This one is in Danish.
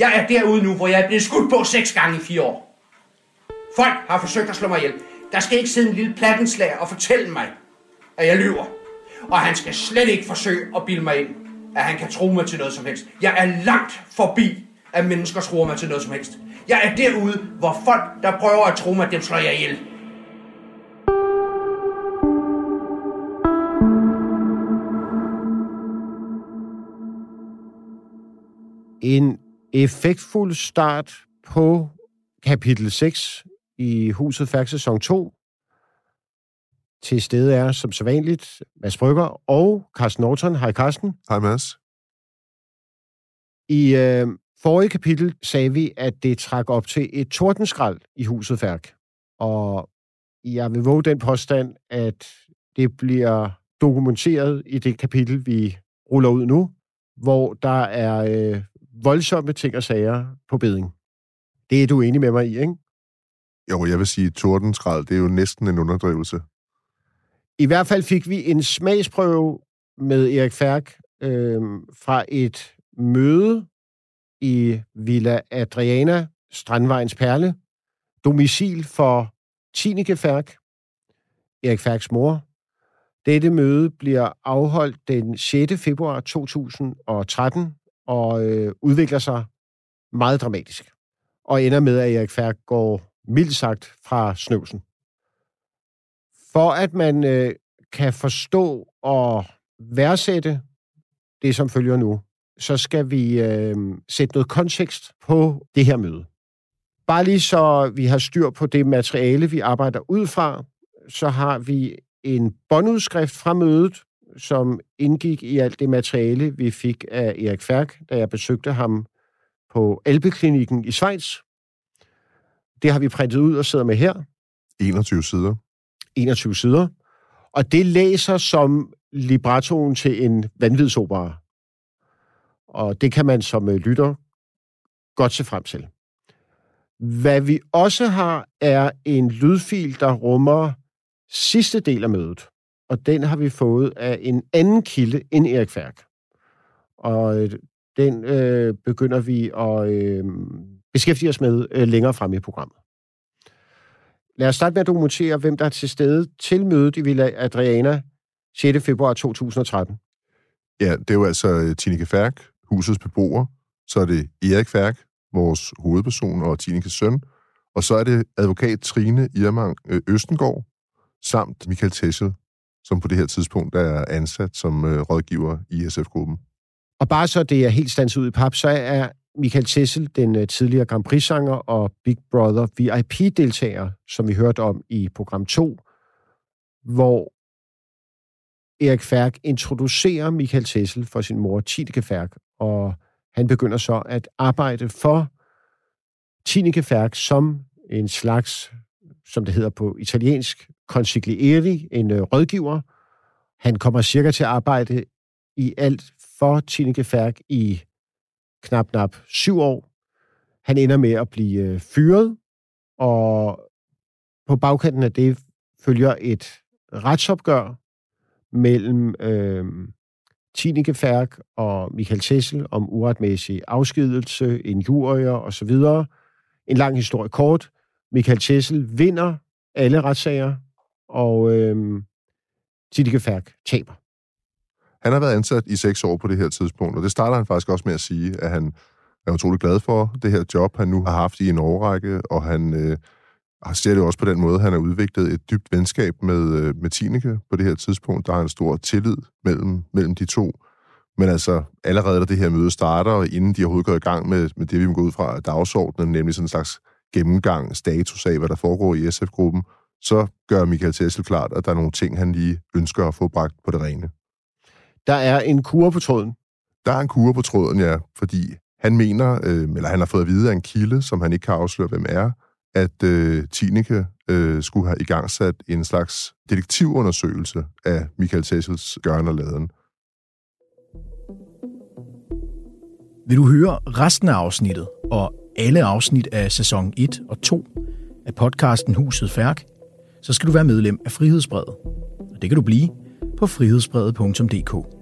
Jeg er derude nu, hvor jeg er blevet skudt på seks gange i fire år. Folk har forsøgt at slå mig ihjel. Der skal ikke sidde en lille plattenslag og fortælle mig, at jeg lyver. Og han skal slet ikke forsøge at bilde mig ind, at han kan tro mig til noget som helst. Jeg er langt forbi, at mennesker tror mig til noget som helst. Jeg er derude, hvor folk, der prøver at tro mig, dem slår jeg ihjel. En effektfuld start på kapitel 6 i Huset Færk sæson 2. Til stede er som sædvanligt Mads Brygger og Carsten Norton. Hej Carsten. Hej Mads. I øh, forrige kapitel sagde vi, at det trak op til et tordenskrald i Huset Færk. Og jeg vil våge den påstand, at det bliver dokumenteret i det kapitel, vi ruller ud nu, hvor der er øh, voldsomme ting og sager på beding. Det er du enig med mig i, ikke? Jo, jeg vil sige, tordenskrald, det er jo næsten en underdrivelse. I hvert fald fik vi en smagsprøve med Erik Færk øh, fra et møde i Villa Adriana, Strandvejens Perle, domicil for Tineke Færk, Erik Færks mor. Dette møde bliver afholdt den 6. februar 2013 og øh, udvikler sig meget dramatisk. Og ender med, at Erik Færk går mildt sagt fra snøvsen. For at man øh, kan forstå og værdsætte det, som følger nu, så skal vi øh, sætte noget kontekst på det her møde. Bare lige så vi har styr på det materiale, vi arbejder ud fra, så har vi en båndudskrift fra mødet, som indgik i alt det materiale, vi fik af Erik Færk, da jeg besøgte ham på Alpeklinikken i Schweiz. Det har vi printet ud og sidder med her. 21 sider. 21 sider. Og det læser som librettoen til en vanvidsopera. Og det kan man som øh, lytter godt se frem til. Hvad vi også har, er en lydfil, der rummer sidste del af mødet. Og den har vi fået af en anden kilde end Erik Færk. Og øh, den øh, begynder vi at øh, beskæftige os med øh, længere frem i programmet. Lad os starte med at dokumentere, hvem der er til stede til mødet i Villa Adriana 6. februar 2013. Ja, det er jo altså øh, Tineke Færk, husets beboer. Så er det Erik Færk, vores hovedperson og Tinekes søn. Og så er det advokat Trine Irmang øh, Østengård, samt Michael Tessel, som på det her tidspunkt er ansat som øh, rådgiver i SF-gruppen. Og bare så det er helt stands ud i pap, så er Michael Tessel, den øh, tidligere Grand Prix-sanger og Big Brother VIP-deltager, som vi hørte om i program 2, hvor Erik Færk introducerer Michael Tessel for sin mor, Tineke Færk, og han begynder så at arbejde for Tineke Færk som en slags, som det hedder på italiensk, consiglieri, en øh, rådgiver. Han kommer cirka til at arbejde i alt for Tineke Færk i knap knap syv år. Han ender med at blive øh, fyret, og på bagkanten af det følger et retsopgør mellem øh, Tineke Færk og Michael Tessel om uretmæssig afskedelse, injurier osv. En lang historie kort. Michael Chesel vinder alle retssager, og øh, Tidike Færk taber. Han har været ansat i seks år på det her tidspunkt, og det starter han faktisk også med at sige, at han er utrolig glad for det her job, han nu har haft i en årrække, og han øh, ser det også på den måde, han har udviklet et dybt venskab med, øh, med Tineke på det her tidspunkt. Der er en stor tillid mellem, mellem de to. Men altså, allerede da det her møde starter, og inden de overhovedet går i gang med, med det, vi må gå ud fra dagsordenen, nemlig sådan en slags gennemgang, status af, hvad der foregår i SF-gruppen, så gør Michael Tessel klart, at der er nogle ting, han lige ønsker at få bragt på det rene. Der er en kur på tråden. Der er en kur på tråden, ja, fordi han mener, øh, eller han har fået at vide af en kilde, som han ikke kan afsløre, hvem er, at øh, Tineke øh, skulle have igangsat en slags detektivundersøgelse af Michael Tessels gørn og laden. Vil du høre resten af afsnittet og alle afsnit af sæson 1 og 2 af podcasten Huset Færk, så skal du være medlem af Frihedsbrevet. Og det kan du blive på frihedsbrevet.dk.